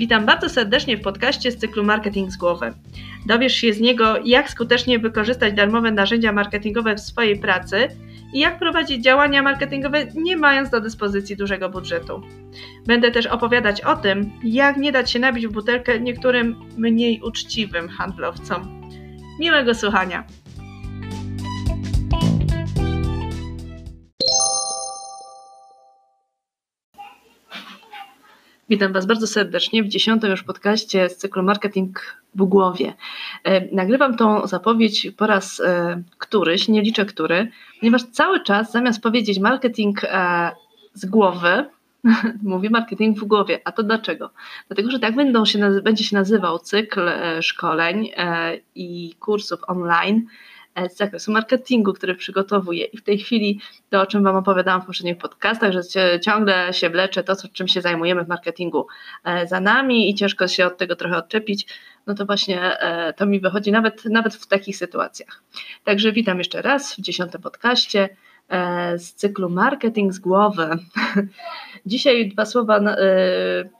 Witam bardzo serdecznie w podcaście z cyklu Marketing z głowy. Dowiesz się z niego, jak skutecznie wykorzystać darmowe narzędzia marketingowe w swojej pracy i jak prowadzić działania marketingowe, nie mając do dyspozycji dużego budżetu. Będę też opowiadać o tym, jak nie dać się nabić w butelkę niektórym mniej uczciwym handlowcom. Miłego słuchania! Witam Was bardzo serdecznie w dziesiątym już podcaście z cyklu Marketing w głowie. E, nagrywam tą zapowiedź po raz e, któryś, nie liczę który, ponieważ cały czas zamiast powiedzieć marketing e, z głowy, mówię marketing w głowie. A to dlaczego? Dlatego, że tak będą się, będzie się nazywał cykl szkoleń i kursów online z zakresu marketingu, który przygotowuję. I w tej chwili to, o czym Wam opowiadałam w poprzednich podcastach, że ciągle się wlecze to, czym się zajmujemy w marketingu e, za nami i ciężko się od tego trochę odczepić, no to właśnie e, to mi wychodzi nawet, nawet w takich sytuacjach. Także witam jeszcze raz w dziesiątym podcaście z cyklu Marketing z głowy. Dzisiaj dwa słowa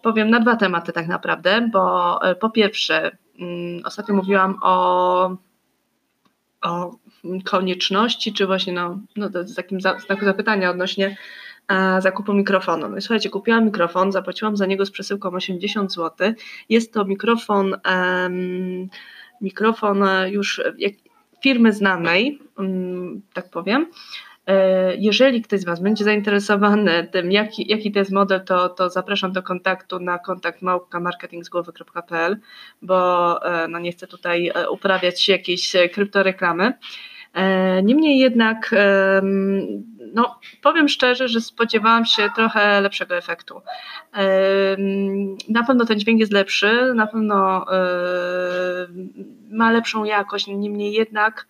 powiem na dwa tematy tak naprawdę, bo po pierwsze mm, ostatnio mówiłam o o konieczności, czy właśnie no, no z takim znaku zapytania odnośnie zakupu mikrofonu. No słuchajcie, kupiłam mikrofon, zapłaciłam za niego z przesyłką 80 zł. Jest to mikrofon, um, mikrofon już jak, firmy znanej, um, tak powiem. E, jeżeli ktoś z Was będzie zainteresowany tym, jaki, jaki to jest model, to, to zapraszam do kontaktu na kontakt małpka.marketingzgłowy.pl, bo e, no nie chcę tutaj e, uprawiać jakiejś kryptoreklamy. Niemniej jednak, no, powiem szczerze, że spodziewałam się trochę lepszego efektu. Na pewno ten dźwięk jest lepszy, na pewno ma lepszą jakość, niemniej jednak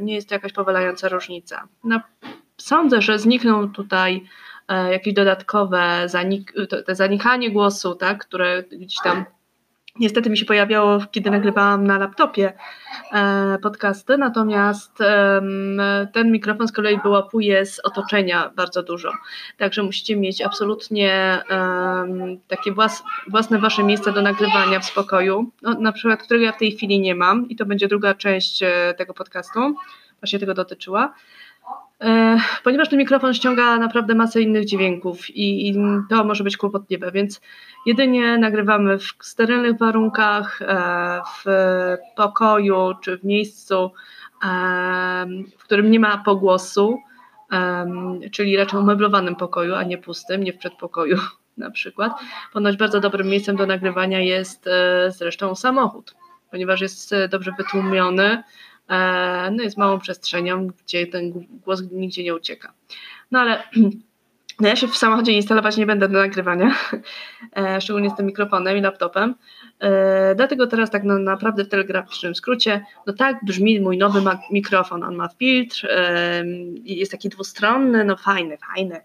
nie jest to jakaś powalająca różnica. No, sądzę, że znikną tutaj jakieś dodatkowe zanik zanikanie głosu, tak, które gdzieś tam niestety mi się pojawiało, kiedy nagrywałam na laptopie e, podcasty, natomiast ten mikrofon z kolei wyłapuje z otoczenia bardzo dużo. Także musicie mieć absolutnie takie własne wasze miejsce do nagrywania w spokoju, no, na przykład którego ja w tej chwili nie mam i to będzie druga część e, tego podcastu, właśnie tego dotyczyła. E, ponieważ ten mikrofon ściąga naprawdę masę innych dźwięków i, i, to może być kłopotliwe, więc jedynie nagrywamy w sterylnych warunkach, e, w pokoju czy w miejscu, e, w którym nie ma pogłosu, czyli raczej umeblowanym pokoju, a nie pustym, nie w przedpokoju na przykład. Ponoć bardzo dobrym miejscem do nagrywania jest zresztą samochód, ponieważ jest dobrze wytłumiony, no jest małą przestrzenią, gdzie ten głos nigdzie nie ucieka. No ale no ja się w samochodzie instalować nie będę do nagrywania, e, szczególnie z tym mikrofonem i laptopem. E, dlatego teraz tak no, naprawdę w telegraficznym skrócie, no tak brzmi mój nowy mikrofon. On ma filtr, jest taki dwustronny, no fajny, fajny.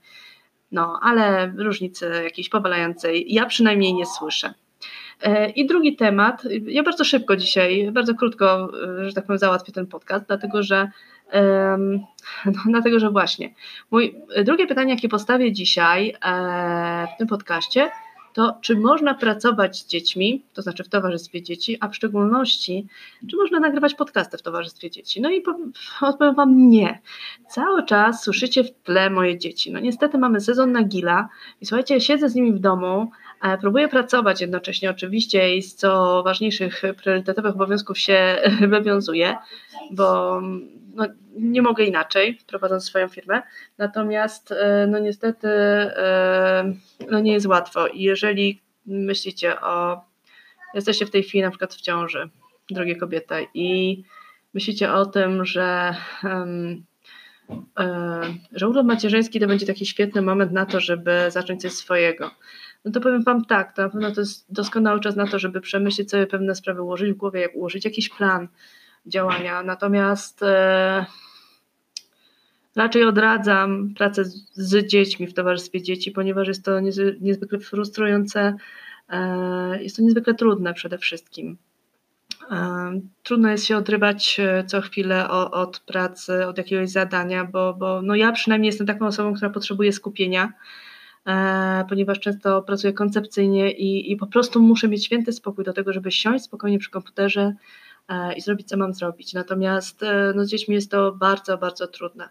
No, ale różnicy jakiejś powalającej ja przynajmniej nie słyszę. E, I drugi temat, ja bardzo szybko dzisiaj, bardzo krótko, e, że tak powiem, załatwię ten podcast, dlatego że, no, dlatego że właśnie, mój, drugie pytanie, jakie postawię dzisiaj e, w tym podcaście, to czy można pracować z dziećmi, to znaczy w towarzystwie dzieci, a w szczególności, czy można nagrywać podcasty w towarzystwie dzieci? No i odpowiem Wam nie. Cały czas słyszycie w tle moje dzieci. No niestety mamy sezon na gila i słuchajcie, siedzę z nimi w domu, próbuję pracować jednocześnie oczywiście i z co ważniejszych priorytetowych obowiązków się wywiązuję, bo no, nie mogę inaczej, prowadząc swoją firmę. Natomiast e, no niestety e, no nie jest łatwo. I jeżeli myślicie o, jesteście w tej chwili na przykład w ciąży, drogie kobiety, i myślicie o tym, że um, że urlop macierzyński to będzie taki świetny moment na to, żeby zacząć coś swojego. No to powiem Wam tak, to na pewno to jest doskonały czas na to, żeby przemyśleć sobie pewne sprawy, ułożyć w głowie, jak ułożyć jakiś plan, działania. Natomiast e, raczej odradzam pracę z, z, dziećmi w towarzystwie dzieci, ponieważ jest to niezwykle frustrujące, e, jest to niezwykle trudne przede wszystkim. E, trudno jest się odrywać e, co chwilę o, od pracy, od jakiegoś zadania, bo, bo no ja przynajmniej jestem taką osobą, która potrzebuje skupienia. Ponieważ często pracuję koncepcyjnie i, i po prostu muszę mieć święty spokój do tego, żeby siąść spokojnie przy komputerze, i zrobić, co mam zrobić. Natomiast e, no, z dziećmi jest to bardzo, bardzo trudne.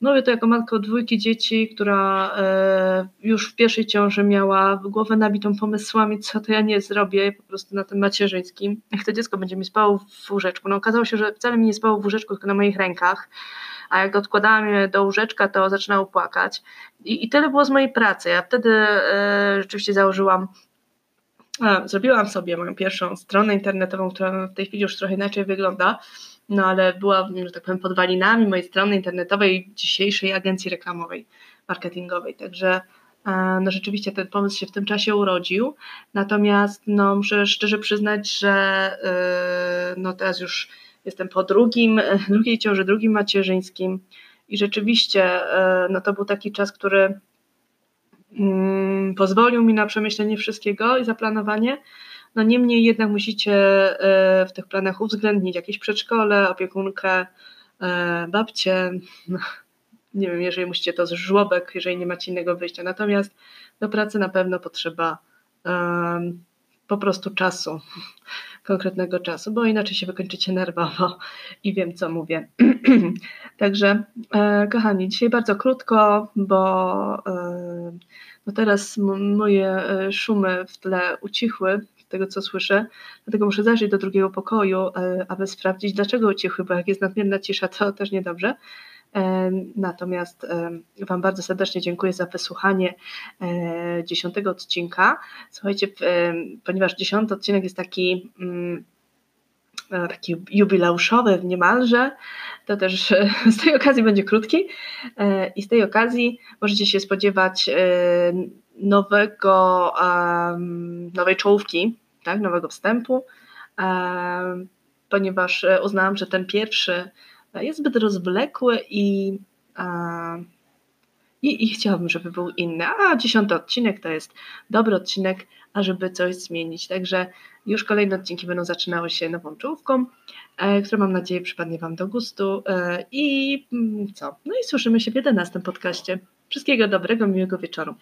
Mówię to jako matka dwójki dzieci, która e, już w pierwszej ciąży miała głowę nabitą pomysłami, co to ja nie zrobię, po prostu na tym macierzyńskim. Jak to dziecko będzie mi spało w łóżeczku. No okazało się, że wcale mi nie spało w łóżeczku, tylko na moich rękach a jak odkładałam je do łóżeczka, to zaczynało płakać. I, i tyle było z mojej pracy. Ja wtedy e, rzeczywiście założyłam zrobiłam sobie moją pierwszą stronę internetową, która w tej chwili już trochę inaczej wygląda, no ale była, że tak powiem, podwalinami mojej strony internetowej dzisiejszej agencji reklamowej, marketingowej. Także e, no rzeczywiście ten pomysł się w tym czasie urodził. Natomiast no, muszę szczerze przyznać, że e, no teraz już jestem po drugim, drugiej ciąży, drugim macierzyńskim i rzeczywiście e, no to był taki czas, który Mm, pozwolił mi na przemyślenie wszystkiego i zaplanowanie. No niemniej jednak musicie e, w tych planach uwzględnić jakieś przedszkole, opiekunkę, e, babcie, nie wiem, jeżeli musicie to z żłobek, jeżeli nie macie innego wyjścia. Natomiast do pracy na pewno potrzeba po prostu czasu, konkretnego czasu, bo inaczej się wykończycie nerwowo i wiem, co mówię. Także, e, kochani, dzisiaj bardzo krótko, bo e, no teraz moje e, szumy w tle ucichły, tego co słyszę, dlatego muszę zajrzeć do drugiego pokoju, e, aby sprawdzić, dlaczego ucichły, bo jak jest nadmierna cisza, to też niedobrze. E, natomiast Wam bardzo serdecznie dziękuję za wysłuchanie dziesiątego odcinka. Słuchajcie, ponieważ dziesiąty odcinek jest taki mm, taki jubileuszowy niemalże, to też z tej okazji będzie krótki i z tej okazji możecie się spodziewać nowego, nowej czołówki, tak, nowego wstępu, ponieważ uznałam, że ten pierwszy jest zbyt rozwlekły i, i, i chciałabym, żeby był inny. A dziesiąty odcinek to jest dobry odcinek, ażeby coś zmienić. Także już kolejne odcinki będą zaczynały się nową czołówką, e, która mam nadzieję przypadnie Wam do gustu. E, I mm, co? No i słyszymy się w 11 podcaście. Wszystkiego dobrego, miłego wieczoru.